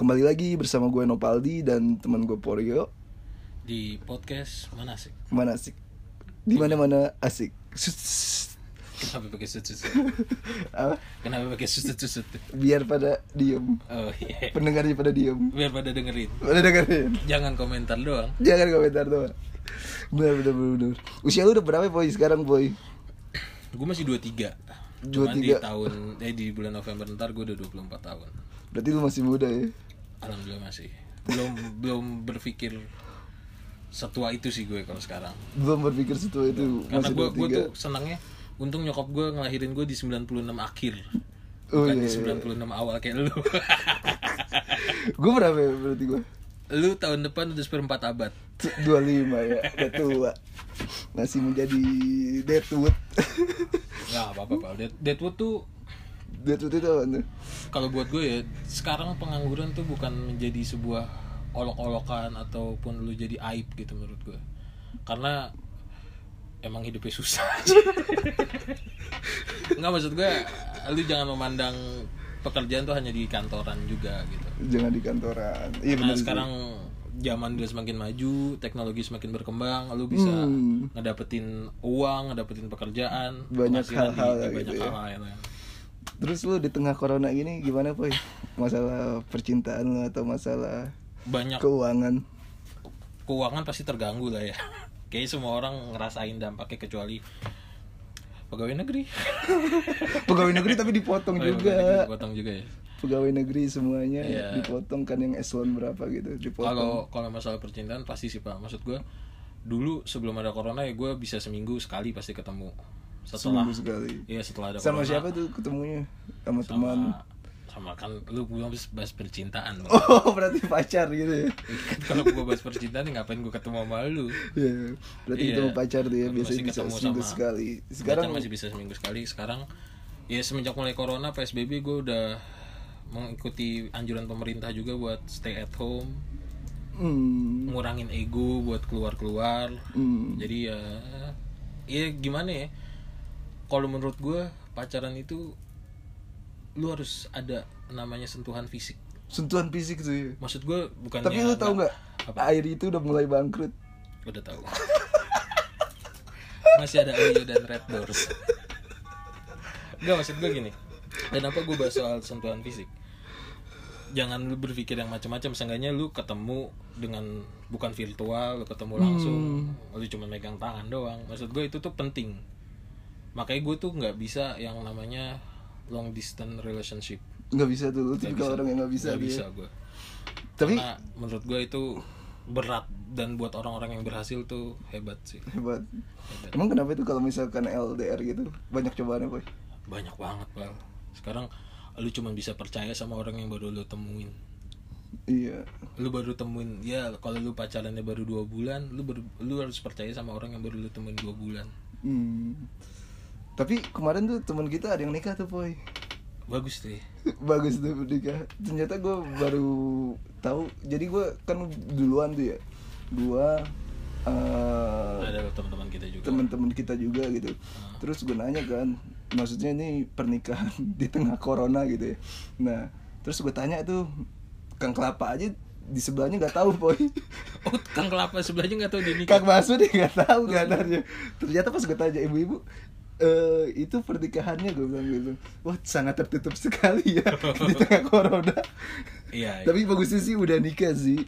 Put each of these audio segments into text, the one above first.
Kembali lagi bersama gue Nopaldi dan teman gue Porio. di podcast mana sih? Mana asik? Di mana mana asik. Kenapa pakai sut sut? Apa? Kenapa pakai sut sut sut? Biar pada diem. Oh iya. Pendengarnya pada diem. Biar pada dengerin. Pada dengerin. Jangan komentar doang. Jangan komentar doang. Bener bener bener. bener. Usia lu udah berapa boy sekarang boy? Gue masih 23 Cuman di 23. tahun eh di bulan November ntar gue udah 24 tahun. Berarti lu masih muda ya? Alhamdulillah masih. Belum belum berpikir setua itu sih gue kalau sekarang. Belum berpikir setua itu Karena masih gue gue 23. tuh senangnya untung nyokap gue ngelahirin gue di 96 akhir. Oh, Bukan iya, di iya. 96 awal kayak lu. Gue berapa ya berarti gue? lu tahun depan udah seperempat abad. 25 ya, udah tua. Masih menjadi Deadwood. Nggak apa-apa, Deadwood tuh Deadwood itu apa tuh? kalau buat gue ya sekarang pengangguran tuh bukan menjadi sebuah olok-olokan ataupun lu jadi aib gitu menurut gue karena emang hidupnya susah nggak maksud gue lu jangan memandang pekerjaan tuh hanya di kantoran juga gitu Jangan di kantoran. Iya benar. sekarang zaman udah semakin maju teknologi semakin berkembang lu bisa Hmm. ngedapetin uang ngedapetin pekerjaan Banyak hal-hal ya banyak gitu ya. hal lain. Terus lu di tengah corona gini gimana boy? Masalah percintaan lu atau masalah banyak keuangan? keuangan pasti terganggu lah ya. Kayaknya semua orang ngerasain dampaknya kecuali pegawai negeri. Pegawai negeri tapi dipotong Oh, juga. pegawai negeri Potong juga ya. Pegawai negeri semuanya Iya. dipotong kan yang eselon berapa gitu dipotong. Kalau kalau masalah percintaan pasti sih pak. Maksud gue dulu sebelum ada corona ya gue bisa seminggu sekali pasti ketemu. Setelah Seminggu sekali. Iya setelah ada Sama corona. siapa tuh ketemunya? Sama, teman. Sama, sama kan lu belum bahas bahas percintaan. Bang. Oh, berarti pacar gitu ya. Kalau gue bahas percintaan ya ngapain gue ketemu sama lu? Iya. Berarti Iya. ketemu pacar tuh ya biasanya bisa ketemu seminggu sama- sekali. Sekarang masih bisa seminggu sekali. Sekarang ya semenjak mulai corona PSBB gue udah mengikuti anjuran pemerintah juga buat stay at home, hmm, ngurangin ego buat keluar-keluar. hmm. Jadi ya ya gimana ya? Kalau menurut gue pacaran itu lu harus ada namanya sentuhan fisik. sentuhan fisik tuh ya. Maksud gue bukan Tapi lu tahu nggak? Apa? Air itu udah mulai bangkrut. Udah tahu. Masih ada Ayo dan Red Doors. Enggak maksud gue gini. Kenapa gue bahas soal sentuhan fisik? Jangan lu berpikir yang macam-macam. Seenggaknya lu ketemu dengan bukan virtual, lu ketemu langsung, lu cuma megang tangan doang. Maksud gue itu tuh penting. Makanya gue tuh nggak bisa yang namanya long distance relationship. Nggak bisa tuh, lu tipikal orang yang nggak bisa Nggak dia. bisa gue. Tapi Karena menurut gue itu berat dan buat orang-orang yang berhasil tuh hebat sih. hebat. Hebat. Emang kenapa itu kalau misalkan LDR gitu banyak cobaannya boy? banyak banget pal sekarang lu cuma bisa percaya sama orang yang baru lu temuin Iya. lu baru temuin ya kalau lu pacarannya baru dua bulan lu baru lu harus percaya sama orang yang baru lu temuin dua bulan Hmm. Tapi kemarin tuh teman kita ada yang nikah tuh boy. bagus tuh ya. Bagus tuh nikah. Ternyata gue baru tahu. Jadi gue kan duluan tuh ya. Gue eh, ada teman-teman kita juga teman-teman kita juga gitu. Ah. Terus gue nanya kan, maksudnya ini pernikahan di tengah corona gitu ya. Nah, terus gue tanya tuh, Kang Kelapa aja di sebelahnya nggak tahu boy. oh kang kelapa sebelahnya nggak tahu dia nikah Kang Basu dia nggak tahu katanya. Ternyata pas gue tanya ibu-ibu, eh itu pernikahannya gue bilang gitu. Wah sangat tertutup sekali ya di tengah corona. iya iya. Tapi bagusnya sih udah nikah sih.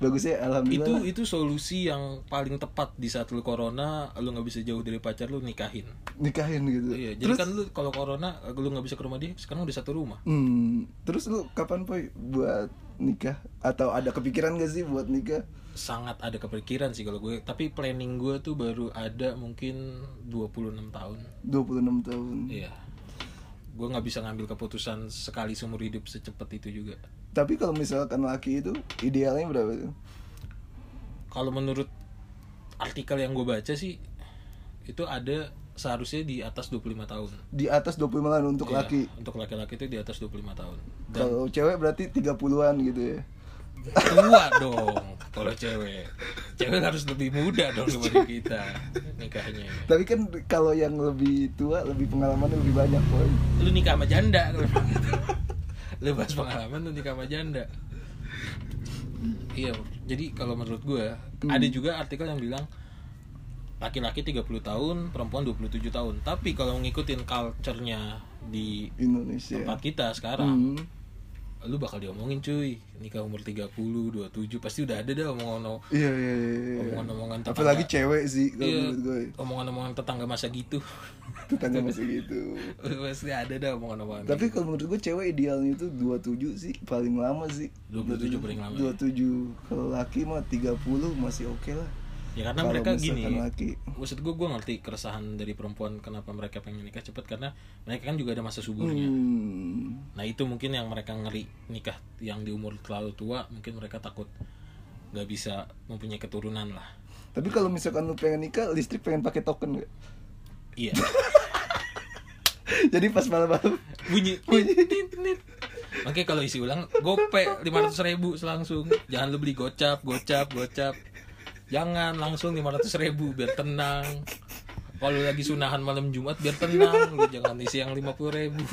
Bagusnya itu alhamdulillah. itu solusi yang paling tepat di saat lu corona lu nggak bisa jauh dari pacar lu nikahin nikahin gitu. iya jadi terus, kan lu kalau corona lu nggak bisa ke rumah dia sekarang udah satu rumah hmm, terus lu kapan boy buat nikah atau ada kepikiran gak sih buat nikah? sangat ada kepikiran sih kalau gue tapi planning gue tuh baru ada mungkin 26 tahun 26 tahun. iya gue nggak bisa ngambil keputusan sekali seumur hidup secepat itu juga Tapi kalau misalkan laki itu idealnya berapa tuh? kalau menurut artikel yang gue baca sih itu ada seharusnya di atas 25 tahun Di atas 25 tahun untuk Iya, laki. untuk laki-laki itu di atas 25 tahun dan Kalau cewek berarti 30-an gitu ya. tua dong kalau cewek cewek harus lebih muda dong daripada kita nikahnya Tapi kan kalau yang lebih tua lebih pengalamannya lebih banyak boy. lu nikah sama janda kalau gitu. lu bahas pengalaman lu nikah sama janda iya jadi kalau menurut gue Hmm. ada juga artikel yang bilang laki-laki 30 tahun perempuan 27 tahun. Tapi kalau ngikutin culture-nya di Indonesia. tempat kita sekarang Hmm. lu bakal diomongin cuy. Nikah umur 30 27 pasti udah ada dah omongan iya iya iya, iya. omongan-omongan tetangga. apalagi cewek sih Iya, omongan-omongan tetangga masa gitu. Tetangga masih gitu. Pasti ada dah omongan-omongan tapi kalau menurut gue cewek idealnya itu 27 sih paling lama sih. 27 paling lama ya? 27 kalau laki mah 30 masih oke lah ya karena mereka gini laki. maksud gue gue ngerti keresahan dari perempuan kenapa mereka pengen nikah cepet karena mereka kan juga ada masa suburnya hmm. nah itu mungkin yang mereka ngeri nikah yang di umur terlalu tua mungkin mereka takut nggak bisa mempunyai keturunan lah tapi kalau misalkan lu pengen nikah listrik pengen pakai token gak? iya jadi pas malam-malam bunyi tit. Oke kalau isi ulang gope 500 ribu langsung jangan lu beli gocap gocap gocap jangan langsung 500 ribu biar tenang. Kalau lagi sunahan malam Jumat biar tenang. Lu jangan isi yang 50 ribu.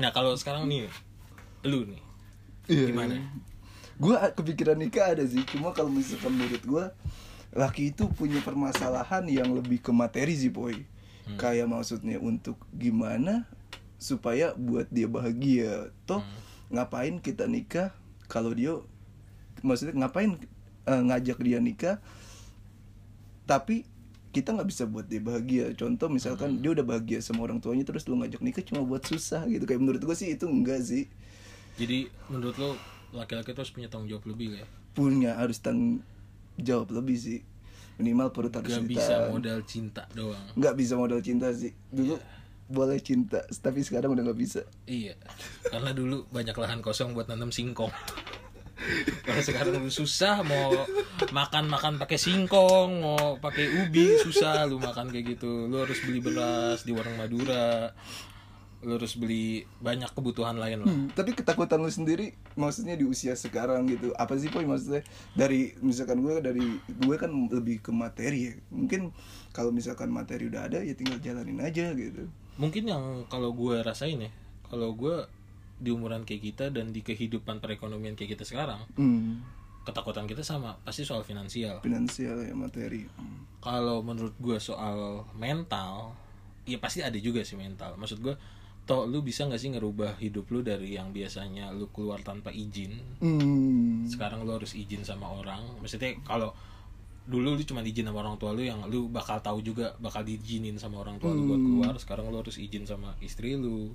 Nah kalau sekarang nih lu nih gimana? Gue kepikiran nikah ada sih cuma kalau misalkan menurut gue laki itu punya permasalahan yang lebih ke materi sih boy. Hmm. kayak maksudnya untuk gimana supaya buat dia bahagia. Toh Hmm. ngapain kita nikah kalau dia maksudnya ngapain eh, ngajak dia nikah tapi kita nggak bisa buat dia bahagia. Contoh misalkan Hmm. dia udah bahagia sama orang tuanya terus lu ngajak nikah cuma buat susah gitu. Kayak menurut gue sih itu enggak sih. Jadi menurut lo laki-laki tuh harus punya tanggung jawab lebih ya punya harus tanggung jawab lebih sih. Minimal perut harus gak ditahan. bisa modal cinta doang. Nggak bisa modal cinta sih. Dulu boleh cinta tapi sekarang udah nggak bisa. Iya, karena dulu banyak lahan kosong buat nanam singkong. Kalau sekarang lu susah mau makan makan pakai singkong, mau pakai ubi susah lu makan kayak gitu. Lu harus beli beras di warung Madura. Lu harus beli banyak kebutuhan lain lah. Hmm, tapi ketakutan lu sendiri maksudnya di usia sekarang gitu apa sih poin maksudnya dari misalkan gue dari gue kan lebih ke materi ya mungkin kalau misalkan materi udah ada ya tinggal jalanin aja gitu Mungkin yang kalau gue rasain ya, kalau gue di umuran kayak kita dan di kehidupan perekonomian kayak kita sekarang, hmm, ketakutan kita sama, pasti soal finansial. finansial ya materi. Hmm. kalau menurut gue soal mental ya pasti ada juga sih mental. Maksud gue toh lu bisa nggak sih ngerubah hidup lu dari yang biasanya lu keluar tanpa izin? Hmm. sekarang lu harus izin sama orang. Maksudnya kalau dulu lu cuma izin sama orang tua lu yang lu bakal tahu juga bakal diizinin sama orang tua lu buat keluar. Sekarang lu harus izin sama istri lu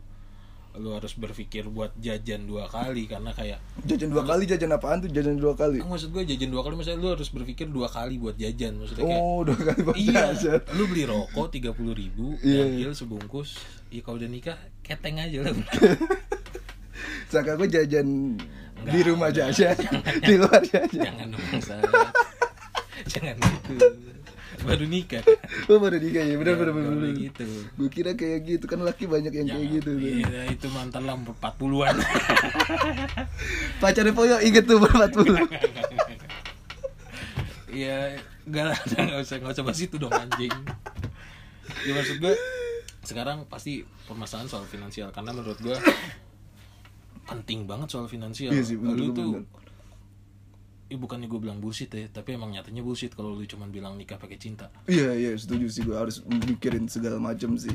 lu harus berpikir buat jajan dua kali karena kayak jajan dua kali jajan apaan tuh? Jajan dua kali? Maksud gue jajan dua kali maksudnya lu harus berpikir dua kali buat jajan maksudnya kayak oh dua kali buat iya jajan. lu beli rokok tiga puluh ribu Iya, ganjil sebungkus iya kalau udah nikah keteng aja lah. Saka gue jajan Enggak, di rumah jajan, di luar jajan. jangan dong jangan gitu baru nikah Oh baru nikah ya, benar benar Jangan benar. benar. gitu Gue kira kayak gitu kan laki banyak yang kayak Jangan. gitu. Iya, itu mantan lah 40-an Pacarnya Poyo inget tuh berempat puluh. Iya, enggak lah, enggak usah enggak usah bahas itu dong anjing. Ya maksud gue sekarang pasti permasalahan soal finansial karena menurut gue penting banget soal finansial. Iya sih, bener, lu bener, tuh bener. Ya bukannya gue bilang bullshit ya, tapi emang nyatanya bullshit kalau lu cuman bilang nikah pakai cinta. Iya iya setuju sih gue harus mikirin segala macam sih.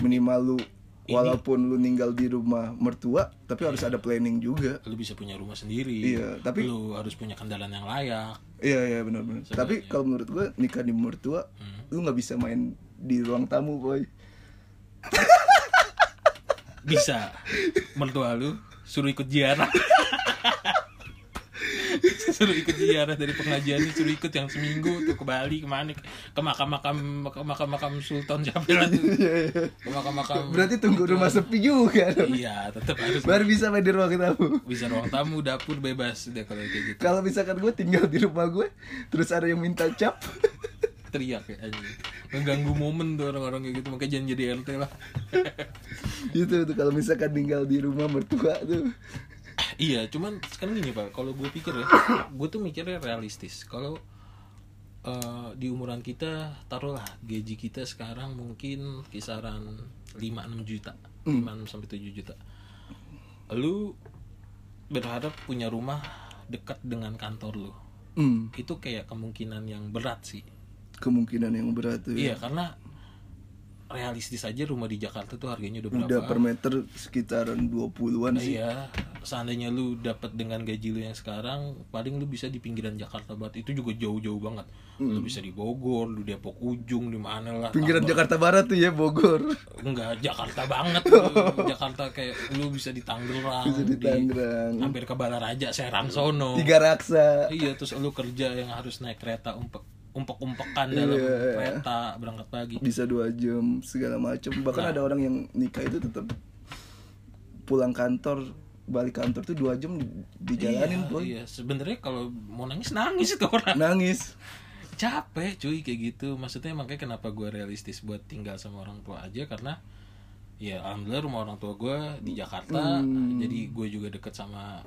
Minimal lu walaupun lu ninggal di rumah mertua, tapi harus ada planning juga. Lu bisa punya rumah sendiri. Iya, tapi- lu harus punya kendaraan yang layak. Iya iya benar benar. Tapi kalau menurut gue nikah di mertua, Hmm. lu nggak bisa main di ruang tamu boy. Bisa mertua lu suruh ikut ziarah. suruh ikut ziarah dari pengajian suruh ikut yang seminggu tuh ke Bali ke mana ke makam makam ke makam makam Sultan siapa lah tuh Iya iya. ke makam makam Berarti tunggu rumah sepi juga dong. iya tetap harus Baru bisa main di ruang tamu. bisa ruang tamu dapur bebas deh kalau kayak gitu Kalau misalkan gue tinggal di rumah gue, terus ada yang minta cap, teriak ya anjing mengganggu momen tuh orang-orang kayak gitu makanya jangan jadi RT lah gitu tuh kalau misalkan tinggal di rumah mertua tuh. Iya cuman sekarang gini pak. Kalau gue pikir ya gue tuh mikirnya realistis. Kalau eh, di umuran kita taruhlah gaji kita sekarang mungkin kisaran 5-6 juta 5 sampai 7 juta. Lu berharap punya rumah dekat dengan kantor lu. Hmm, itu kayak kemungkinan yang berat sih. Kemungkinan yang berat tuh. iya ya. karena realistis aja rumah di Jakarta tuh harganya udah berapa Udah per meter sekitaran 20-an sih. Iya, seandainya lu dapat dengan gaji lu yang sekarang, paling lu bisa di pinggiran Jakarta banget. Itu juga jauh-jauh banget. Lu bisa di Bogor, lu Depok ujung, di mana lah. Hmm. Pinggiran Tambah- Jakarta Barat tuh ya Bogor. Enggak, Jakarta banget. lu. Jakarta kayak lu bisa di Tangerang, Bisa di Tangerang. hampir ke Balaraja, Serang sono. Tiga raksa. Iya, terus lu kerja yang harus naik kereta umpek umpek-umpekan dalam Iya. kereta berangkat pagi. Bisa dua jam segala macam. Bahkan Nah. ada orang yang nikah itu tetap pulang kantor balik kantor tuh dua jam di- dijalanin iya, boy. iya. sebenarnya kalau mau nangis nangis itu orang. Nangis. capek cuy kayak gitu maksudnya makanya kenapa gue realistis buat tinggal sama orang tua aja karena ya alhamdulillah rumah orang tua gue di Jakarta Hmm. jadi gue juga deket sama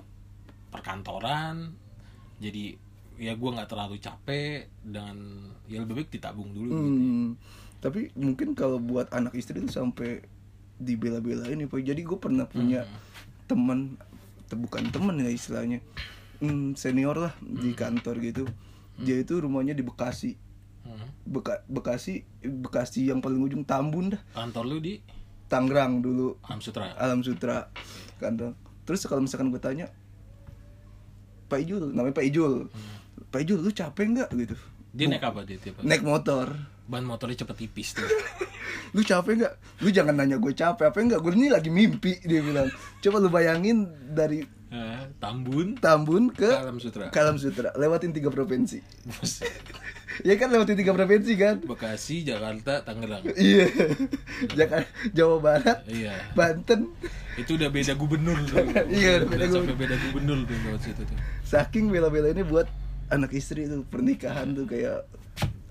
perkantoran jadi ya gue nggak terlalu capek dan ya lebih baik ditabung dulu gitu. Hmm. Tapi mungkin kalau buat anak istri itu sampai dibela-belain Boy. Jadi gue pernah punya Hmm. teman, te- bukan teman ya istilahnya, hmm, senior lah di kantor gitu. Dia itu rumahnya di Bekasi. Hmm. Beka- Bekasi, Bekasi yang paling ujung Tambun dah, kantor lu di Tangerang dulu, Alam Sutra Alam Sutra kantor. Terus kalau misalkan gue tanya, Pak Ijul, namanya Pak Ijul, Pak Ijul lu capek nggak gitu? dia naik apa dia tiap hari? Naik motor. ban motornya cepet tipis tuh. Lu capek nggak? Lu jangan nanya gue capek apa enggak gue ini lagi mimpi dia bilang. Coba lu bayangin dari Eh, Tambun. Tambun ke ke Alam Sutra. Ke Alam Sutra. Lewatin tiga provinsi. Ya kan lewatin tiga provinsi kan? Bekasi Jakarta Tangerang. Iya. Jakarta Jawa Barat iya. Banten. Itu udah beda gubernur tuh. Iya, udah beda sampai beda gubernur tuh lewat situ tuh. Saking bela-bela ini buat anak istri tuh pernikahan tuh kayak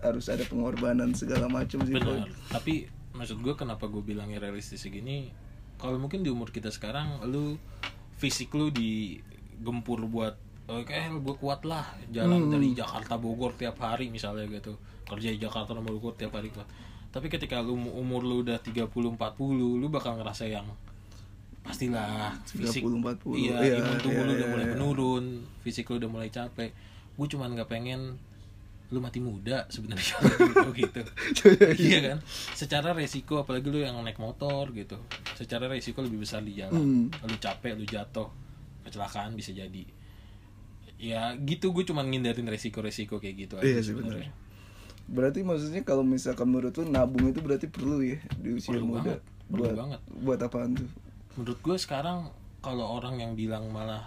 harus ada pengorbanan segala macam sih benar. Tapi maksud gue kenapa gue bilangnya realistis segini kalau mungkin di umur kita sekarang lu fisik lu digempur buat oke gue kuat lah jalan dari Jakarta Bogor tiap hari misalnya gitu. Kerja di Jakarta sama Bogor tiap hari kuat tapi ketika lu umur lu udah 30 40 lu bakal ngerasa yang pastilah fisik 30, 40, iya, iya, imun tubuh iya, lu udah iya, mulai iya. menurun fisik lu udah mulai capek gue cuman nggak pengen lu mati muda sebenarnya. Gitu iya kan? Secara resiko apalagi lu yang naik motor gitu. Secara resiko lebih besar di jalan. Hmm. lu capek lu jatuh kecelakaan bisa jadi. Ya gitu gue cuman ngindarin resiko-resiko kayak gitu aja Iya sebenarnya. Berarti maksudnya kalau misalkan menurut lu nabung itu berarti perlu ya di usia Perlu muda. banget, perlu buat banget. buat apaan tuh? menurut gue sekarang kalau orang yang bilang malah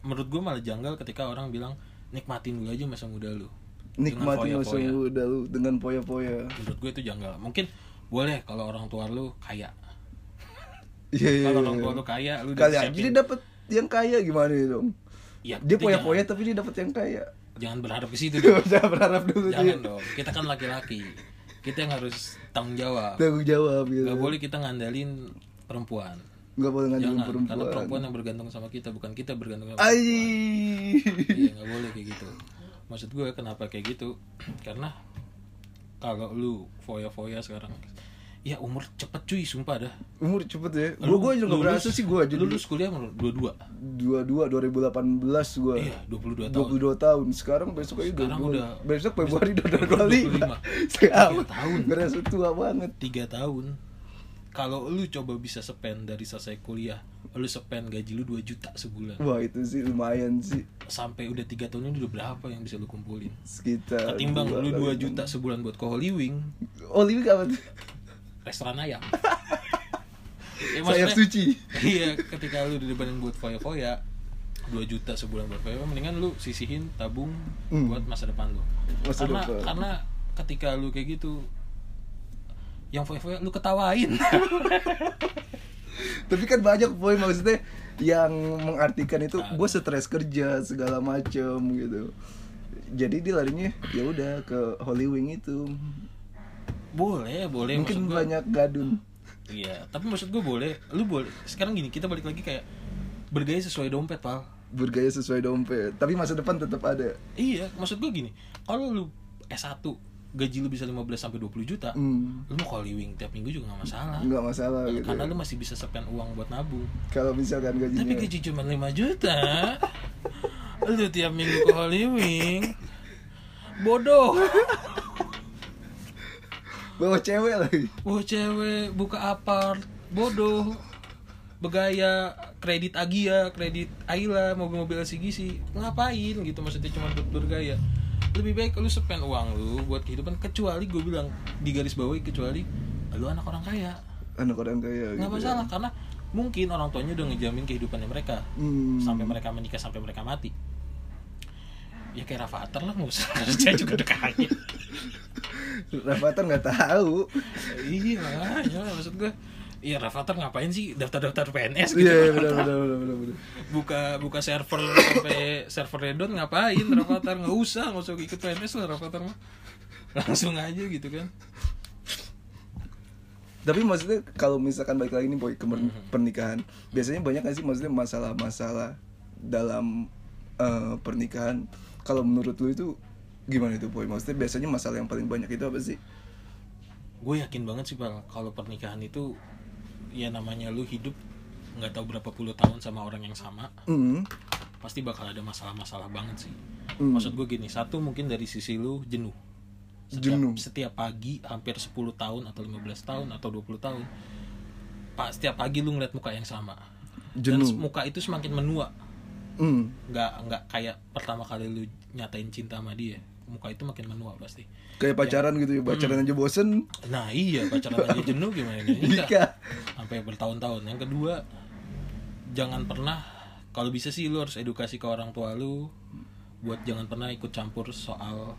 menurut gue malah janggal ketika orang bilang nikmatin dulu aja masa muda lu Dengan Nikmati masa muda lu dengan poya-poya. menurut gue itu janggal mungkin boleh kalau orang tua lu kaya Iya iya. kalau iya. orang tua lu kaya lu Kali aja dia dapat yang kaya gimana ya dong? Ya, Dia poya-poya tapi dia dapat yang kaya. jangan, berharap ke situ dong. Jangan berharap dulu jangan dia. dong kita kan laki-laki kita yang harus tanggung jawab Tanggung jawab gitu. Gak boleh kita ngandalin perempuan Nggak boleh ngajuin jangan perempuan. karena perempuan yang bergantung sama kita bukan kita bergantung sama Ai. iya nggak boleh kayak gitu maksud gue kenapa kayak gitu karena kalau lu foya-foya sekarang ya umur cepet cuy sumpah dah Umur cepet ya. Gua Lu gua juga lulus- berasa sih gua jadi lulus kuliah umur 22 22 2018 gua. iya 22 tahun 22 tahun. Sekarang besok aja Sekarang 22. udah- besok Februari udah besok 25. 25. Sekarang Tiga tahun. Berasa tua banget. tiga tahun kalau lu coba bisa spend dari selesai kuliah lu spend gaji lu 2 juta sebulan Wah, itu sih lumayan sih. sampai udah tiga tahun ini udah berapa yang bisa lu kumpulin Sekitar ketimbang lu 2 kali juta sebulan buat ke Holy Wing Olive apa tuh? restoran ayam ya, Sayap suci. iya ketika lu dibebanin buat foya-foya 2 juta sebulan buat foya mendingan lu sisihin tabung Hmm. buat masa depan lu Masa karena depan. karena ketika lu kayak gitu yang foya-foya lu ketawain Tapi kan banyak poin maksudnya yang mengartikan itu gue stres kerja segala macem gitu. Jadi dia larinya ya udah ke Holy Wing itu. boleh boleh Mungkin banyak gadun. iya tapi maksud gue boleh lu boleh sekarang gini kita balik lagi kayak bergaya sesuai dompet pal Bergaya sesuai dompet, tapi masa depan tetap ada. iya maksud gue gini kalau lu S1 gaji lu bisa 15 sampai 20 juta Hmm, lu mau Holy Wing tiap minggu juga nggak masalah. Nggak masalah gitu karena ya. lu masih bisa spend uang buat nabung. Kalau misalkan tapi gajinya gaji cuma 5 juta. Lu tiap minggu ke Holy Wing bodoh. Bawa cewek lagi. Wah cewek buka apart. Bodoh. Bergaya kredit Agia kredit Ayla mobil-mobil LCGC ngapain gitu? Maksudnya cuma buat bergaya lebih baik lu spend uang lu buat kehidupan kecuali gue bilang di garis bawahi kecuali lu anak orang kaya. Anak orang kaya nggak gitu masalah ya. karena mungkin orang tuanya udah ngejamin kehidupannya mereka. Hmm. sampai mereka menikah sampai mereka mati. Ya kayak Rafathar lah nggak usah. Saya juga udah kaya. Rafathar nggak tahu. Iya ya maksud gue Iya Rafathar ngapain sih daftar-daftar PNS gitu? Iya iya, benar benar benar benar benar. buka buka server sampai server redon ngapain Rafathar nggak usah nggak usah ikut PNS lah Rafathar mah. Langsung aja gitu kan. Tapi maksudnya kalau misalkan balik lagi nih boy ke Mhm. pernikahan biasanya banyak gak sih maksudnya masalah-masalah dalam eh, pernikahan? Kalau menurut lu itu gimana itu boy? Maksudnya biasanya masalah yang paling banyak itu apa sih? Gue yakin banget sih Pal kalau pernikahan itu ya namanya lu hidup nggak tahu berapa puluh tahun sama orang yang sama Hmm. pasti bakal ada masalah-masalah banget sih Hmm. maksud gue gini satu mungkin dari sisi lu jenuh setiap, Jenuh. setiap pagi hampir 10 tahun atau 15 tahun atau 20 tahun pak setiap pagi lu ngeliat muka yang sama dan Jenuh. muka itu semakin menua nggak nggak kayak pertama kali lu nyatain cinta sama dia muka itu makin menua pasti. Kayak pacaran gitu ya pacaran aja bosen. Nah iya pacaran aja jenuh gimana nih Enggak. nikah sampai bertahun-tahun. Yang kedua jangan pernah kalau bisa sih lu harus edukasi ke orang tua lu buat jangan pernah ikut campur soal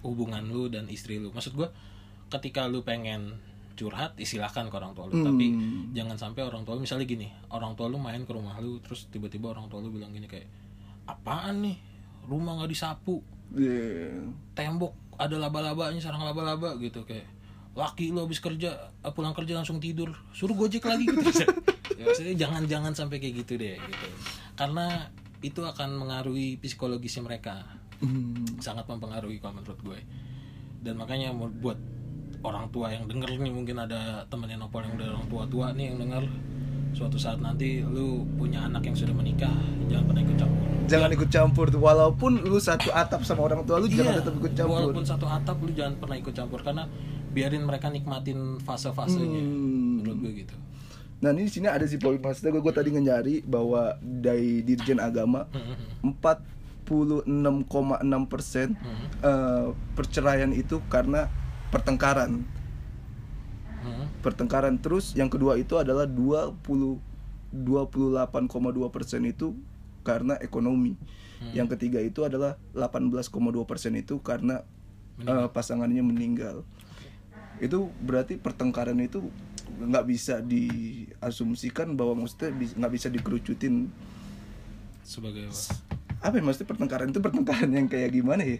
hubungan lu dan istri lu. Maksud gua ketika lu pengen curhat istilahkan ke orang tua lu. Tapi Hmm. jangan sampai orang tua lu misalnya gini orang tua lu main ke rumah lu terus tiba-tiba orang tua lu bilang gini kayak apaan nih? Rumah nggak disapu Iya. tembok ada laba-labanya sarang laba-laba gitu kayak laki lu habis kerja eh, pulang kerja langsung tidur suruh gojek lagi gitu ya, maksudnya jangan jangan sampai kayak gitu deh gitu karena itu akan mengaruhi psikologisnya mereka Hmm. sangat mempengaruhi kalau menurut gue dan makanya buat orang tua yang denger nih mungkin ada temennya Nopal yang udah orang tua tua nih yang denger suatu saat nanti lu punya anak yang sudah menikah jangan pernah ikut campur jangan ikut campur tuh walaupun lu satu atap sama orang tua lu jangan Iya, tetap ikut campur Walaupun satu atap lu jangan pernah ikut campur karena biarin mereka nikmatin fase-fasenya. Hmm. Menurut gue gitu. Nah ini di sini ada sih poin maksudnya gue, gue tadi nyari bahwa dari Dirjen Agama Hmm, 46,6 persen Hmm. eh, perceraian itu karena pertengkaran Hmm. pertengkaran terus yang kedua itu adalah 20 28,2 persen itu karena ekonomi Hmm. yang ketiga itu adalah 18,2 persen itu karena eh, pasangannya meninggal itu berarti pertengkaran itu nggak bisa diasumsikan bahwa maksudnya nggak bisa dikerucutin Sebagai apa? apa ya maksudnya pertengkaran itu pertengkaran yang kayak gimana ya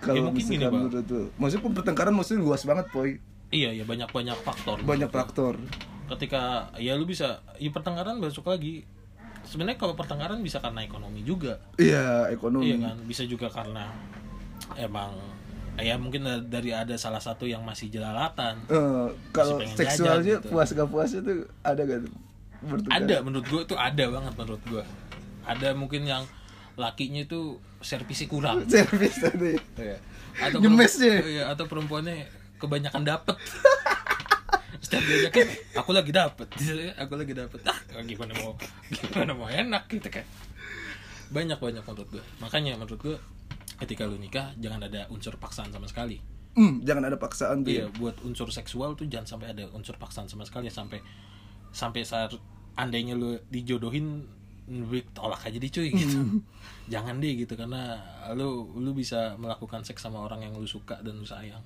kalau mungkin gini, misalkan Bang. menurut tuh maksudnya pertengkaran maksudnya luas banget poy Iya, ya banyak-banyak faktor. banyak faktor Ketika ya lu bisa ya pertengkaran masuk lagi. Sebenarnya kalau pertengkaran bisa karena ekonomi juga. iya ekonomi Iya kan? Bisa juga karena emang ya mungkin dari ada salah satu yang masih jelalatan. Eh, kalau seksualnya jajan gitu. puas gak puas itu ada gak tuh? Bertengkar? ada menurut gue itu ada banget menurut gue ada mungkin yang lakinya itu servisnya kurang servis tadi atau Nyemesnya. iya, atau perempuannya kebanyakan dapet. Setiap diajakin aku lagi dapet. Aku lagi dapet. Ah gimana mau gimana mau enak gitu kan. Banyak banyak menurut gue makanya menurut gue ketika lu nikah jangan ada unsur paksaan sama sekali. Hmm, jangan ada paksaan tuh Iya, ya. buat unsur seksual tuh jangan sampai ada unsur paksaan sama sekali. Sampai sampai saat andainya lu dijodohin lu tolak aja deh cuy gitu. Jangan deh gitu karena lu lu bisa melakukan seks sama orang yang lu suka dan lu sayang.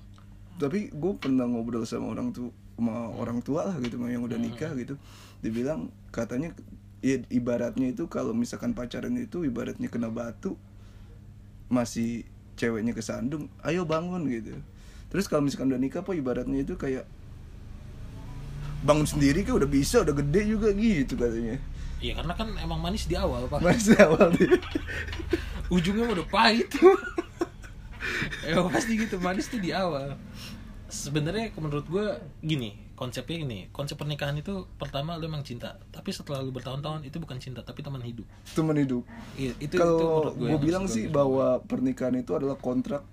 Tapi gue pernah ngobrol sama orang tuh sama orang tua lah gitu yang udah nikah gitu. Dibilang katanya ya ibaratnya itu kalau misalkan pacaran itu ibaratnya kena batu masih ceweknya kesandung ayo bangun gitu. Terus kalau misalkan udah nikah apa ibaratnya itu kayak bangun sendiri kan udah bisa udah gede juga gitu katanya. Iya karena kan emang manis di awal pak. masih awal nih Ujungnya udah pahit. ya pasti gitu manis tuh di awal sebenarnya menurut gue gini konsepnya gini. Konsep pernikahan itu pertama lu emang cinta tapi setelah lu bertahun-tahun itu bukan cinta tapi teman hidup. Teman hidup. Iya, itu kalau gue gue bilang sih bahwa pernikahan itu adalah kontrak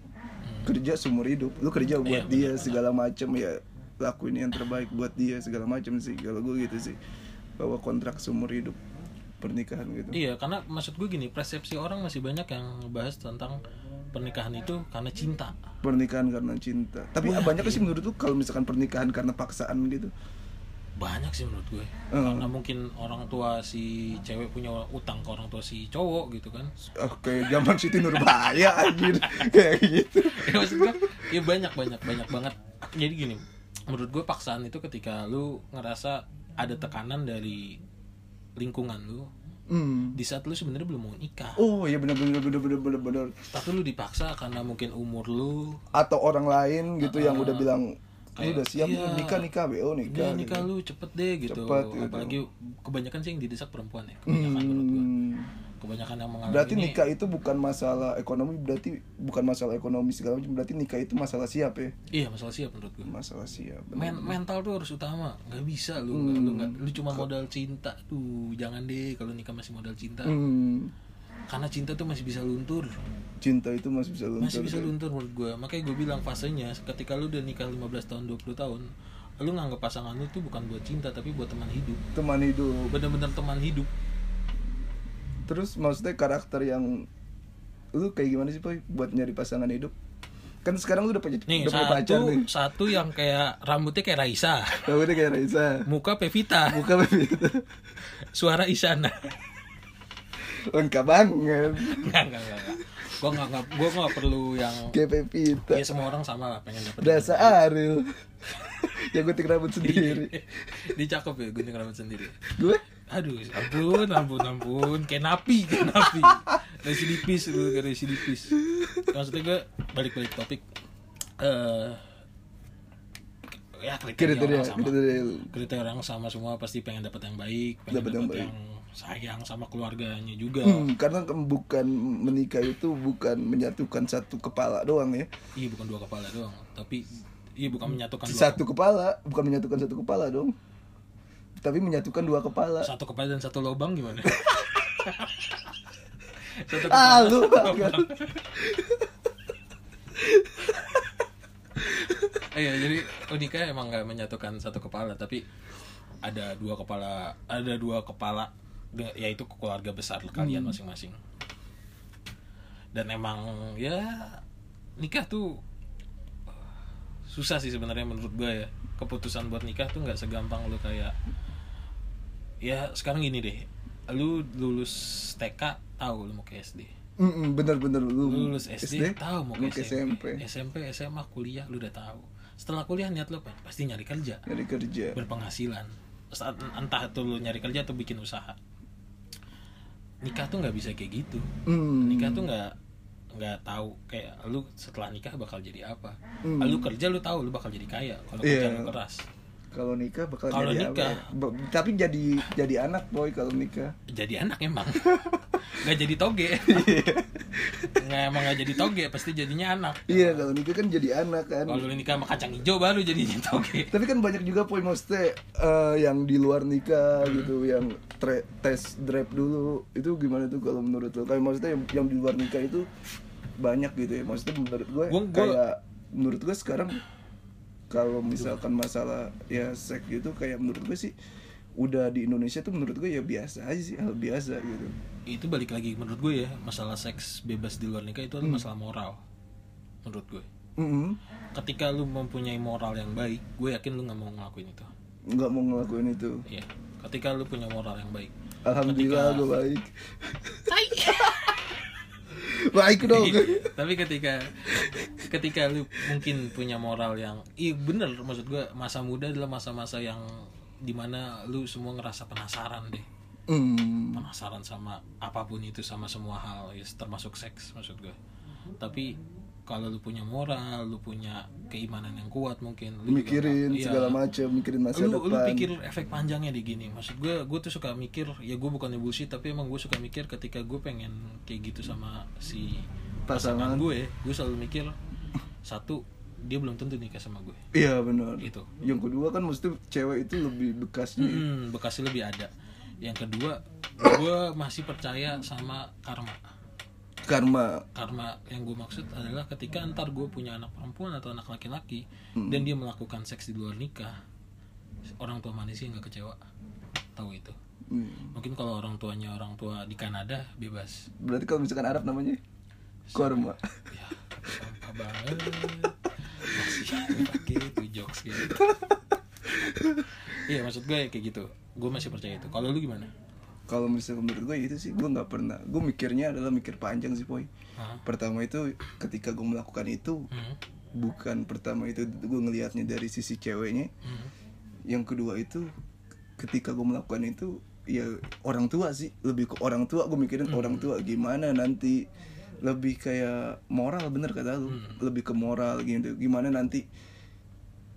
kerja seumur hidup. Lu kerja buat Iya, dia benar, segala macam ya lakuin yang terbaik buat dia segala macam sih. Kalau gue gitu sih bahwa kontrak seumur hidup pernikahan gitu. Iya, karena maksud gue gini, persepsi orang masih banyak yang ngebahas tentang pernikahan itu karena cinta. Pernikahan karena cinta tapi Wah, banyak iya. sih menurut lu kalau misalkan pernikahan karena paksaan gitu Banyak sih menurut gue. Hmm. Karena mungkin orang tua si cewek punya utang ke orang tua si cowok gitu kan. oh, kayak zaman Siti Nurbaya anjir kayak gitu ya maksud gue, ya banyak banyak banyak banget. Jadi gini, menurut gue paksaan itu ketika lu ngerasa ada tekanan dari lingkungan lu hmm. di saat lu sebenarnya belum mau nikah. oh iya benar benar benar benar benar benar Tapi lu dipaksa karena mungkin umur lu atau orang lain gitu yang udah bilang lu kayak, udah siap iya. nikah nikah bo nikah Dia nikah gitu. lu cepet deh gitu. Cepet gitu. Apalagi kebanyakan sih yang didesak perempuan ya. Kebanyakan menurut gua. Hmm. Kebanyakan yang mengalami Berarti ini, nikah itu bukan masalah ekonomi, berarti bukan masalah ekonomi segala macam, berarti nikah itu masalah siap ya. Iya masalah siap menurut gua. Masalah siap. Men mental tuh harus utama. Nggak bisa lu, nggak- lu nggak, lu cuma modal cinta tuh. Jangan deh kalau nikah masih modal cinta. Hmm. Karena cinta tuh masih bisa luntur. Cinta itu masih bisa luntur. Masih bisa ya. luntur menurut gua. Makanya gue bilang fasenya ketika lu udah nikah 15 tahun 20 tahun, lu nganggap pasangan lu tuh bukan buat cinta tapi buat teman hidup. Teman hidup. Bener-bener teman hidup. Terus maksudnya karakter yang lu kayak gimana sih, Boy, buat nyari pasangan hidup? Kan sekarang lu udah punya, Nih udah punya pacar satu nih. satu yang kayak rambutnya kayak Raisa, udah kayak Raisa. muka Pevita, Buka begitu. suara Isana. Lengkap banget. Enggak. enggak. Gua enggak enggak gua enggak perlu yang Kayak Pepita. ya semua orang sama lah pengen dapet. Rasa Ariel. yang gunting rambut sendiri. Dia cakep ya gunting rambut sendiri. Gue Aduh, ampun, ampun, ampun, kayak napi, kayak napi. Residipis lu, kayak residipis. Maksudnya gue balik-balik topik. Eh ya kriteria, kriteria orang sama. kriteria kriteria orang sama semua pasti pengen dapat yang baik, pengen Dapat yang yang, baik. sayang sama keluarganya juga. Hmm, karena ke- bukan menikah itu bukan menyatukan satu kepala doang ya. Iya bukan dua kepala doang, tapi iya bukan menyatukan dua Satu kepala, bukan menyatukan satu kepala dong. Tapi menyatukan dua kepala. satu kepala dan satu lubang gimana? satu Ah, lu satu banget. lubang. Iya, jadi uniknya emang nggak menyatukan satu kepala, tapi ada dua kepala, ada dua kepala, yaitu keluarga besar kalian masing-masing. Dan emang ya nikah tuh susah sih sebenarnya menurut gue ya. Keputusan buat nikah tuh nggak segampang lu kayak ya sekarang gini deh, lu lulus TK tahu lu mau ke SD. Mm-mm, bener-bener lu Lu lulus SD, tahu mau ke SMP. SMP. SMP, SMA, kuliah lu udah tahu. Setelah kuliah niat lu apa? Pasti nyari kerja, Nyari kerja. berpenghasilan. Saat entah itu lu nyari kerja atau bikin usaha. Nikah tuh nggak bisa kayak gitu. Hmm. Nikah tuh nggak nggak tahu kayak lu setelah nikah bakal jadi apa. Hmm. Lu kerja lu tahu lu bakal jadi kaya kalau Iya. kerja lu keras. Kalau nikah bakal Kalau jadi nikah. apa? ya? Tapi jadi jadi anak boy kalau nikah. Jadi anak emang. nggak jadi toge. nggak emang nggak jadi toge, pasti jadinya anak. Iya kalau nikah kan jadi anak kan. Kalau nikah sama kacang hijau baru jadinya toge. Tapi kan banyak juga poin maksudnya eh, yang di luar nikah Hmm. gitu, yang tre- tes drive dulu itu gimana tuh kalau menurut lo? Kayak maksudnya yang, yang di luar nikah itu banyak gitu ya. Maksudnya menurut gue Gua- gua- kayak menurut gue sekarang kalau misalkan masalah ya seks gitu kayak menurut gue sih udah di Indonesia tuh menurut gue ya biasa aja sih hal biasa gitu. itu balik lagi menurut gue ya masalah seks bebas di luar nikah itu adalah masalah moral menurut gue Mm ketika lu mempunyai moral yang baik gue yakin lu nggak mau ngelakuin itu nggak mau ngelakuin itu. Iya ketika lu punya moral yang baik Alhamdulillah Ketika- gue baik. Baik dong. tapi ketika ketika lu mungkin punya moral yang iya bener maksud gue masa muda adalah masa-masa yang di mana lu semua ngerasa penasaran deh Hmm. penasaran sama apa pun itu sama semua hal ya termasuk seks maksud gue tapi kalau lu punya moral lu punya keimanan yang kuat mungkin lu juga mikirin iya. segala macam mikirin masa lu, depan. lu pikir efek panjangnya di gini? Maksud gue gue tuh suka mikir ya gue bukannya bullshit tapi emang gue suka mikir ketika gue pengen kayak gitu sama si Pasangan. pasangan. gue gue selalu mikir satu dia belum tentu nikah sama gue iya benar. Itu. yang kedua kan mesti cewek itu lebih bekasnya hmm, bekasnya lebih ada. Yang kedua gue masih percaya sama karma karma. Karma yang gue maksud adalah ketika ntar gue punya anak perempuan atau anak laki-laki dan dia melakukan seks di luar nikah orang tua manusia nggak kecewa. Tahu itu. Hmm. mungkin kalau orang tuanya orang tua di Kanada bebas. Berarti kalau misalkan Arab namanya? Korma. Ya sampah banget. Masih pakai itu jokes gitu. Iya maksud gue kayak gitu. Gue masih percaya itu. Kalau lu gimana kalau misalkan menurut gue itu sih gue nggak pernah gue mikirnya adalah mikir panjang sih boy. Pertama itu ketika gue melakukan itu Hmm? bukan pertama itu gue ngelihatnya dari sisi ceweknya. Hmm? yang kedua itu ketika gue melakukan itu ya orang tua sih lebih ke orang tua gue mikirin orang tua gimana nanti. Lebih kayak moral bener kata lu. Lebih ke moral gitu gimana nanti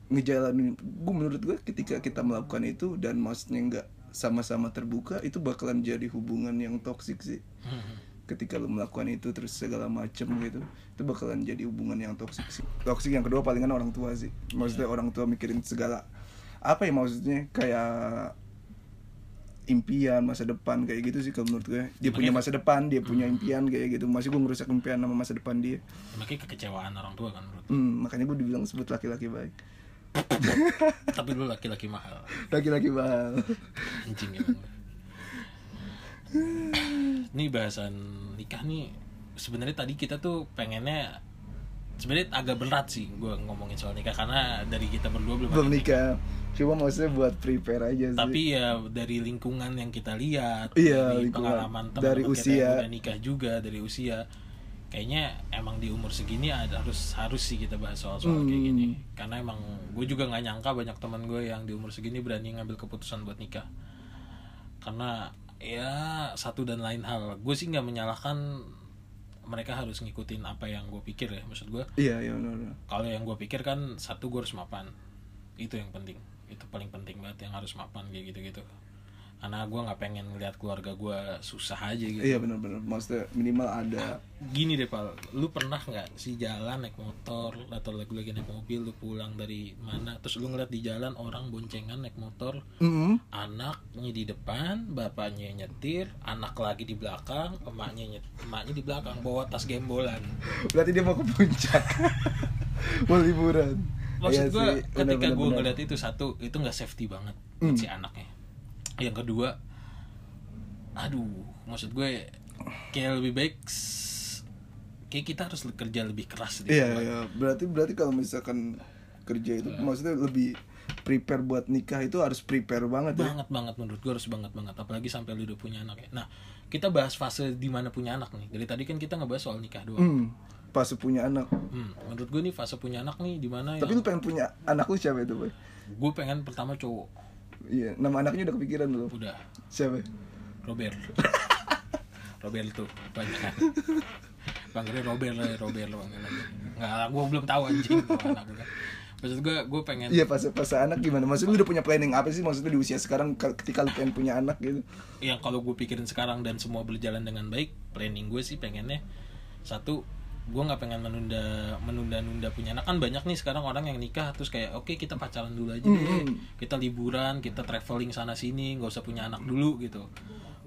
ngejalanin. Gue menurut gue ketika kita melakukan itu dan maksudnya nggak sama-sama terbuka itu bakalan jadi hubungan yang toksik sih. Hmm. ketika lu melakukan itu terus segala macem gitu itu bakalan jadi hubungan yang toksik sih. Toksik yang kedua palingan orang tua sih. Maksudnya orang tua mikirin segala apa ya maksudnya kayak impian masa depan kayak gitu sih kalau menurut gue. Dia punya masa depan dia punya impian kayak gitu. Masih gue ngerusak impian sama masa depan dia. Makanya kekecewaan orang tua kan menurut hmm, makanya gue dibilang sebut laki-laki baik tapi lu laki-laki mahal. Laki-laki mahal. Anjing emang ini bahasan nikah nih sebenarnya tadi kita tuh pengennya sebenarnya agak berat sih gue ngomongin soal nikah karena dari kita berdua belum belum nikah. cuma maksudnya buat prepare aja sih. Tapi ya dari lingkungan yang kita lihat Iya, dari lingkungan. pengalaman teman Dari kita usia. yang udah nikah juga dari usia kayaknya emang di umur segini ada harus harus sih kita bahas soal soal kayak Hmm. gini. Karena emang gue juga nggak nyangka banyak teman gue yang di umur segini berani ngambil keputusan buat nikah. Karena ya satu dan lain hal. Gue sih nggak menyalahkan mereka harus ngikutin apa yang gue pikir ya maksud gue. Iya iya kalau yang gue pikir kan satu gue harus mapan. Itu yang penting. Itu paling penting banget yang harus mapan kayak gitu gitu karena gue nggak pengen ngeliat keluarga gue susah aja gitu. Iya benar-benar maksudnya minimal ada. Gini deh pal. Lu pernah nggak sih jalan naik motor atau lagi lagi naik mobil lu pulang dari mana terus lu ngeliat di jalan orang boncengan naik motor? Mm-mm. anaknya di depan bapaknya nyetir anak lagi di belakang emaknya nyet emaknya di belakang bawa tas gembolan berarti dia mau ke puncak. Mau liburan. Maksud Iya gue ketika gue ngeliat itu satu itu nggak safety banget Hmm. si anaknya yang kedua aduh maksud gue kayak lebih baik kayak kita harus kerja lebih keras deh iya iya. Berarti berarti kalau misalkan kerja itu maksudnya lebih prepare buat nikah itu harus prepare banget ya? Banget banget. Menurut gue harus banget banget. Apalagi sampai lu udah punya anak ya. Nah kita bahas fase di mana punya anak nih. Dari tadi kan kita ngebahas soal nikah doang. Hmm, pas punya anak. Hmm, menurut gue nih fase punya anak nih di mana tapi yang lu pengen punya anak lu siapa itu boy? Gue pengen pertama cowok iya nama anaknya udah kepikiran belum? Udah. Siapa? Robert. Robert tuh banyak. Kan panggilnya Robert lah Robert lah panggilannya nggak gue belum tahu anjing anak gue maksud gue gue pengen iya pas pas anak gimana? Maksudnya lu udah punya planning apa sih? Maksudnya di usia sekarang ke- ketika lu pengen punya anak gitu? Yang kalau gue pikirin sekarang dan semua berjalan dengan baik planning gue sih pengennya satu gue nggak pengen menunda menunda nunda punya anak. Kan banyak nih sekarang orang yang nikah terus kayak oke kita pacaran dulu aja deh. Hmm. kita liburan kita traveling sana sini nggak usah punya anak dulu gitu.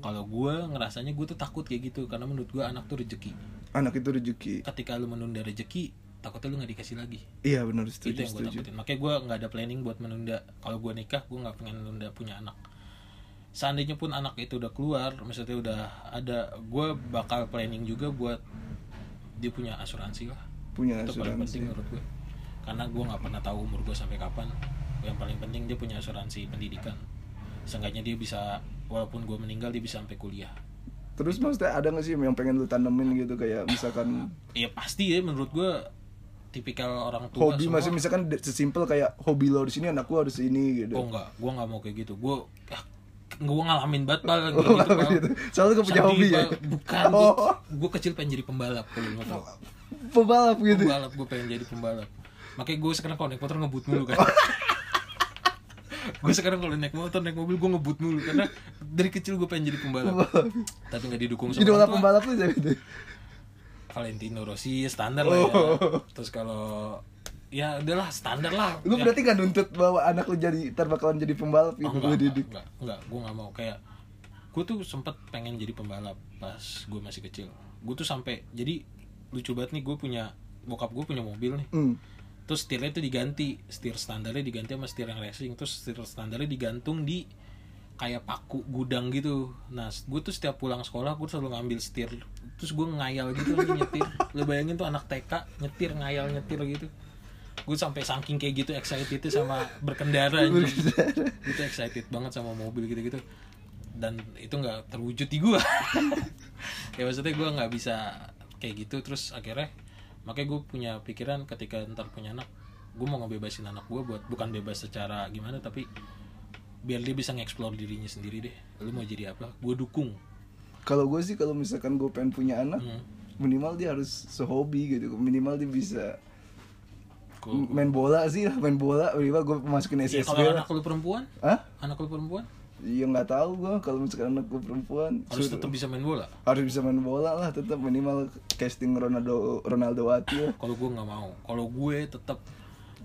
Kalau gue ngerasanya gue tuh takut kayak gitu karena menurut gue anak tuh rezeki. Anak itu rezeki. Ketika lu menunda rezeki takutnya lu nggak dikasih lagi. Iya benar itu setuju yang gue takutin. Makanya gue nggak ada planning buat menunda. Kalau gue nikah gue nggak pengen menunda punya anak. Seandainya pun anak itu udah keluar maksudnya udah ada gue bakal planning juga buat dia punya asuransi lah. Punya itu paling penting asuransi menurut gue. Karena gue nggak pernah tahu umur gue sampai kapan. Yang paling penting dia punya asuransi pendidikan. Seenggaknya dia bisa walaupun gue meninggal dia bisa sampai kuliah. Terus maksudnya ada gak sih yang pengen lu tanemin gitu? Kayak misalkan ya pasti ya menurut gue tipikal orang tua hobi semua- masih misalkan sesimpel kayak hobi lo di sini anak gua harus ini gitu. Oh enggak, gua nggak mau kayak gitu. Gua ah, gue ngalamin banget kayak Oh, gitu, gitu. Soalnya gua punya hobi ya? Bukan Oh. gue kecil pengen jadi pembalap kalau mau tau Pembalap gitu. pembalap gue pengen jadi pembalap makanya gue sekarang kalau naik motor ngebut mulu kan gue sekarang kalau naik motor naik mobil gue ngebut mulu karena dari kecil gue pengen jadi pembalap tapi nggak didukung sama Idola orang tua. pembalap tuh? Valentino Rossi standar lah ya Oh. terus kalau ya udahlah standar lah. Lu Ya. berarti gak nuntut bahwa anak lu jadi ntar bakalan jadi pembalap Oh, gitu enggak, lu enggak, didik. enggak, enggak, gue nggak mau. Kayak gue tuh sempet pengen jadi pembalap pas gue masih kecil. Gue tuh sampai jadi lucu banget nih gue punya bokap gue punya mobil nih. Hmm. terus setirnya itu diganti setir standarnya diganti sama setir yang racing. Terus setir standarnya digantung di kayak paku gudang gitu. Nah gue tuh setiap pulang sekolah gue selalu ngambil setir. Terus gue ngayal gitu lagi nyetir. Lo bayangin tuh anak TK nyetir ngayal nyetir gitu gue sampai saking kayak gitu excited itu sama berkendara tuh excited banget sama mobil gitu gitu dan itu nggak terwujud di gue ya maksudnya gue nggak bisa kayak gitu. Terus akhirnya makanya gue punya pikiran ketika ntar punya anak gue mau ngebebasin anak gue buat bukan bebas secara gimana tapi biar dia bisa ngeksplor dirinya sendiri deh. Lu mau jadi apa? Gue dukung. Kalau gue sih kalau misalkan gue pengen punya anak, Hmm. minimal dia harus sehobi gitu. Minimal dia bisa Kalau- main bola sih lah, main bola. Minimal gue masukin Ya, SSB. kalau lah. anak lu perempuan Hah? anak lu perempuan Iya nggak tahu gue kalau misalkan anak gue perempuan harus suruh- tetap bisa main bola harus bisa main bola lah tetap minimal casting Ronaldo Ronaldo Wati lah. kalau gue nggak mau kalau gue tetap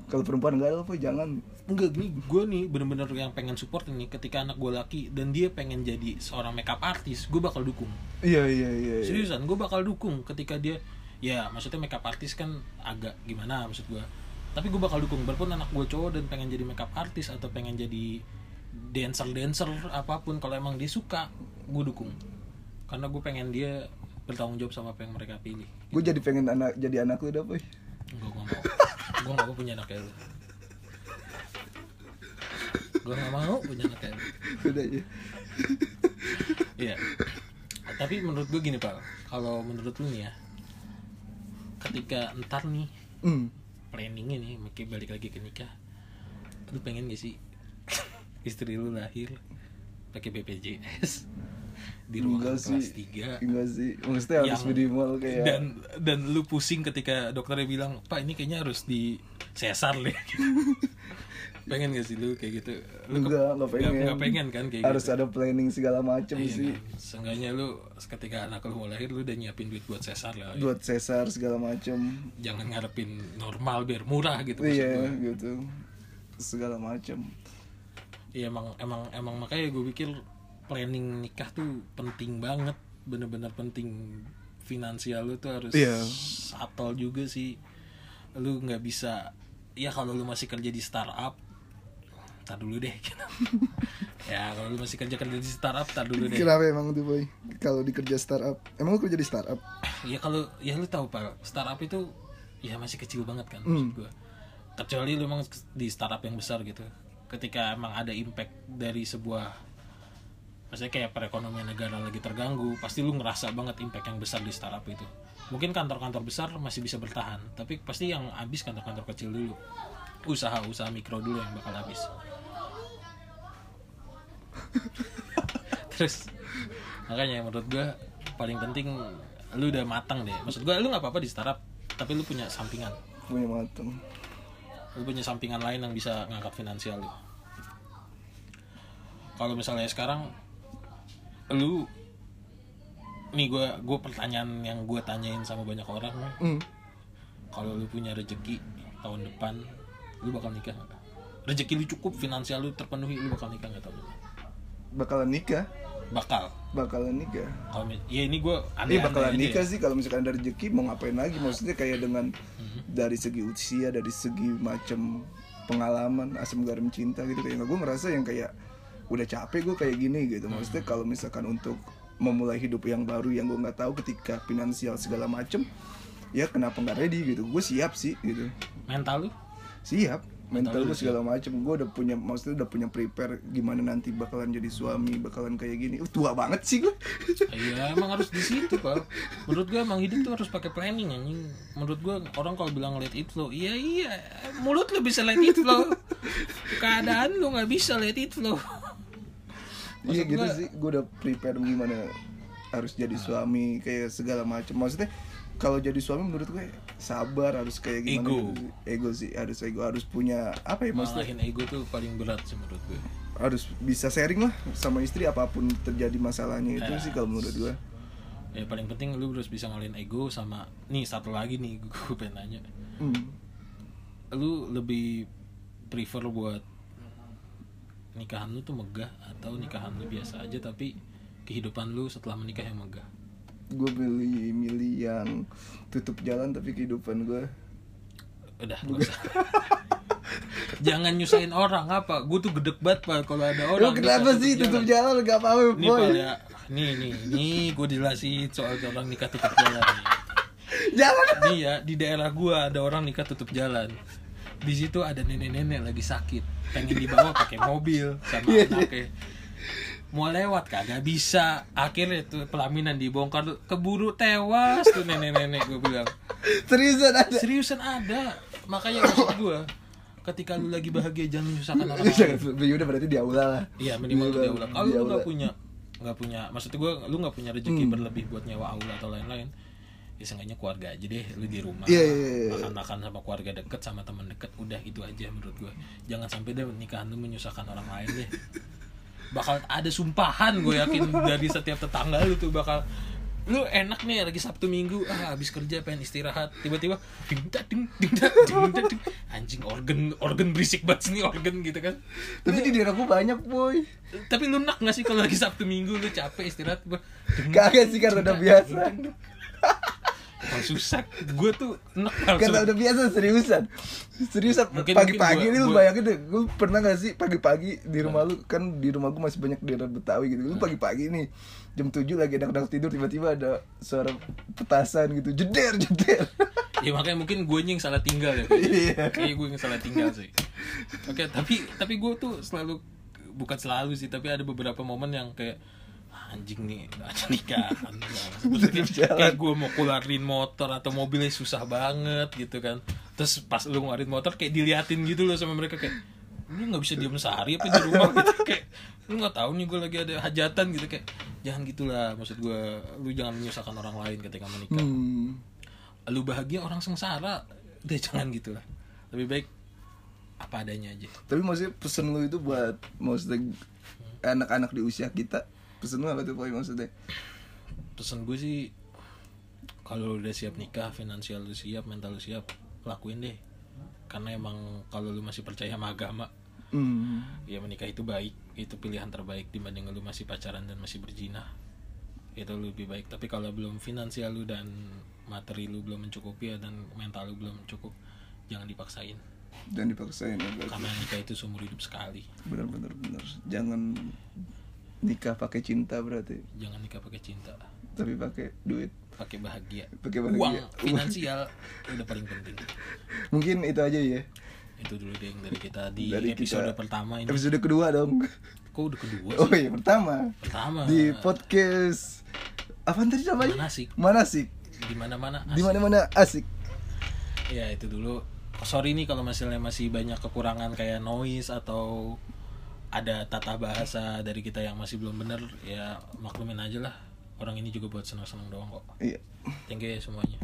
Kalau perempuan enggak Boy, jangan. enggak nih gue nih bener-bener yang pengen support ini ketika anak gue laki dan dia pengen jadi seorang makeup artis gue bakal dukung Iya iya iya. iya. seriusan gue bakal dukung ketika dia ya maksudnya makeup artis kan agak gimana maksud gue tapi gue bakal dukung walaupun anak gue cowok dan pengen jadi makeup artis atau pengen jadi dancer dancer apa pun kalau emang dia suka gue dukung karena gue pengen dia bertanggung jawab sama apa yang mereka pilih Gue jadi pengen anak jadi anak lu dah, Boy. gue gak mau gue gak mau punya anak kayak lu gue gak mau punya anak kayak lu Udah ya. Iya. Tapi menurut gue gini pak, kalau menurut lu nih ya, ketika entar nih Hmm. Planningnya nih, mungkin balik lagi ke nikah, lu pengen gak sih istri lu lahir pakai BPJS di ruangan Enggak sih. kelas 3 Enggak sih. Maksudnya harus minimal kayak dan dan lu pusing ketika dokternya bilang pak ini kayaknya harus di sesar deh pengen gak sih lu kayak gitu lu enggak, enggak pengen. nggak- nggak pengen kan kayak harus gitu ada planning segala macem Iya, sih. kan? Seenggaknya lu ketika anak lu mau lahir lu udah nyiapin duit buat sesar lah. Buat sesar segala macem. Jangan ngarepin normal biar murah gitu Iya, gitu. Segala macem. Iya emang emang emang makanya gue pikir planning nikah tuh penting banget, bener-bener penting finansial lu tuh harus Iya. atol juga sih. Lu nggak bisa ya kalau lu masih kerja di startup tar dulu deh ya kalau lu masih kerja kerja di startup tar dulu deh Kenapa emang tuh boy? Kalau di kerja startup, emang lu kerja di startup? ya kalau ya lu tahu pak startup itu ya masih kecil banget kan Hmm. maksud gua kecuali lu emang di startup yang besar gitu ketika emang ada impact dari sebuah maksudnya kayak perekonomian negara lagi terganggu pasti lu ngerasa banget impact yang besar di startup itu mungkin kantor-kantor besar masih bisa bertahan tapi pasti yang habis kantor-kantor kecil dulu usaha-usaha mikro dulu yang bakal habis. Terus makanya menurut gua paling penting lu udah matang deh. Maksud gua lu nggak apa-apa di startup tapi lu punya sampingan. Punya mateng. lu punya sampingan lain yang bisa ngangkat finansial lu. Kalau misalnya sekarang lu nih gua gua pertanyaan yang gua tanyain sama banyak orang Hmm. kalau lu punya rezeki tahun depan lu bakal nikah nggak rezeki lu cukup finansial lu terpenuhi lu bakal nikah nggak tahun depan Bakalan nikah, bakal bakalan nikah. kalau ya ini gue Ini aneh bakalan nikah sih kalau misalkan ada rezeki mau ngapain lagi? Maksudnya kayak dengan Mhm. dari segi usia, dari segi macam pengalaman, asam garam cinta gitu kayak gue ngerasa yang kayak udah capek gue kayak gini gitu. Mhm. Maksudnya kalau misalkan untuk memulai hidup yang baru yang gue nggak tahu ketika finansial segala macem ya kenapa nggak ready gitu gue siap sih gitu mental lu siap mental gue segala macem gue udah punya maksudnya udah punya prepare gimana nanti bakalan jadi suami bakalan kayak gini uh, tua banget sih gue Iya emang harus di situ pak. Menurut gue emang hidup tuh harus pakai planning anjing. Menurut gue orang kalau bilang let it flow, iya iya mulut lu bisa let it flow. Keadaan lu nggak bisa let it flow. iya gitu gua- sih gue udah prepare gimana harus jadi suami kayak segala macam maksudnya kalau jadi suami menurut gue sabar harus kayak gimana Ego. gitu sih. ego sih harus ego harus punya apa ya maksudnya Malahin ego tuh paling berat sih menurut gue harus bisa sharing lah sama istri apa pun terjadi masalahnya itu Ya. sih kalau menurut gue ya paling penting lu harus bisa ngalahin ego sama nih satu lagi nih gue pengen nanya hmm. lu lebih prefer buat nikahan lu tuh megah atau nikahan lu biasa aja tapi kehidupan lu setelah menikah yang megah gue milih milih yang tutup jalan tapi kehidupan gue udah jangan nyusahin orang apa? Gue tuh gedek banget pak kalau ada Lu orang kenapa nikah sih tutup jalan? gak apa-apa nih boy. pal ya. Nih nih nih gue jelasin soal orang nikah tutup jalan. Nih. jangan nih ya di daerah gua ada orang nikah tutup jalan. Di situ ada nenek-nenek lagi sakit. Pengen dibawa pakai mobil sama Iya, iya. anaknya mau lewat kagak bisa. Akhirnya tuh pelaminan dibongkar. Tuh, keburu tewas tuh nenek-nenek gue bilang. Seriusan ada? Seriusan ada. Makanya maksud gua ketika lu lagi bahagia jangan menyusahkan orang Jangan, lain. ya udah berarti di aula lah. Iya minimal lu Di di aula. kalau lu nggak punya nggak punya maksud gua lu nggak punya rezeki Hmm. berlebih buat nyewa aula atau lain-lain ya seenggaknya keluarga aja deh lu di rumah. Iya, iya, iya. makan-makan sama keluarga deket sama teman deket udah itu aja menurut gua. Jangan sampai deh nikahan lu menyusahkan orang lain deh bakal ada sumpahan gue yakin dari setiap tetangga lu tuh bakal lu enak nih lagi sabtu minggu. Ah habis kerja pengen istirahat. Tiba-tiba ding dak, ding ding dak, ding dak, ding. anjing organ organ berisik banget sini organ gitu kan. Tapi di daerahku banyak boy. Tapi lu nak gak sih kalau lagi sabtu minggu lu capek istirahat ding, kagak sih karena udah biasa Susah. Gue tuh enak karena udah biasa seriusan. Seriusan Mungkin- pagi-pagi ini lu bayangin deh gue pernah gak sih pagi-pagi di rumah lu? Kan di rumah gue masih banyak daerah Betawi gitu. Lu pagi-pagi nih jam 7 lagi anak-anak tidur tiba-tiba ada suara petasan gitu. Jeder jeder. Ya makanya mungkin gue yang salah tinggal ya. Iya. kayak gue yang salah tinggal sih. Oke tapi tapi gue tuh selalu bukan selalu sih tapi ada beberapa momen yang kayak "Ah, anjing nih aja Jalan. kayak gue mau keluarin motor atau mobilnya susah banget gitu kan. Terus pas lu ngeluarin motor kayak diliatin gitu loh sama mereka kayak lu nggak bisa diem sehari apa di rumah? Gitu kayak lu nggak tahu nih gue lagi ada hajatan gitu kayak jangan gitulah maksud gue lu jangan menyusahkan orang lain ketika menikah. Hmm. lu bahagia orang sengsara udah jangan gitu lah lebih baik apa adanya aja. Tapi maksudnya pesen lu itu buat maksudnya anak-anak di usia kita pesen lu apa tuh boy maksudnya? Pesan gue sih kalau lu udah siap nikah finansial lu siap mental lu siap lakuin deh. Karena emang kalau lu masih percaya sama agama hmm. ya menikah itu baik. Itu pilihan terbaik dibanding lu masih pacaran dan masih berjinah itu lebih baik. Tapi kalau belum finansial lu dan materi lu belum mencukupi ya, dan mental lu belum cukup jangan dipaksain. Dan dipaksain ya berarti. karena nikah itu seumur hidup sekali. Bener-bener bener jangan nikah pakai cinta berarti? Jangan nikah pakai cinta. Tapi pakai duit. Pakai bahagia. Pakai bahagia. uang finansial udah paling penting. Mungkin itu aja ya. Itu dulu deh yang dari kita di Dari episode kita- pertama ini. Episode kedua dong. Kok udah kedua oh sih iya pertama. Pertama. Di podcast apa tadi namanya? Manasik. manasik. Di mana mana di mana mana asik. Ya itu dulu. Oh, sorry nih kalau misalnya masih banyak kekurangan kayak noise atau ada tata bahasa dari kita yang masih belum bener ya maklumin aja lah. Orang ini juga buat senang-senang doang kok. Iya. Thank you ya semuanya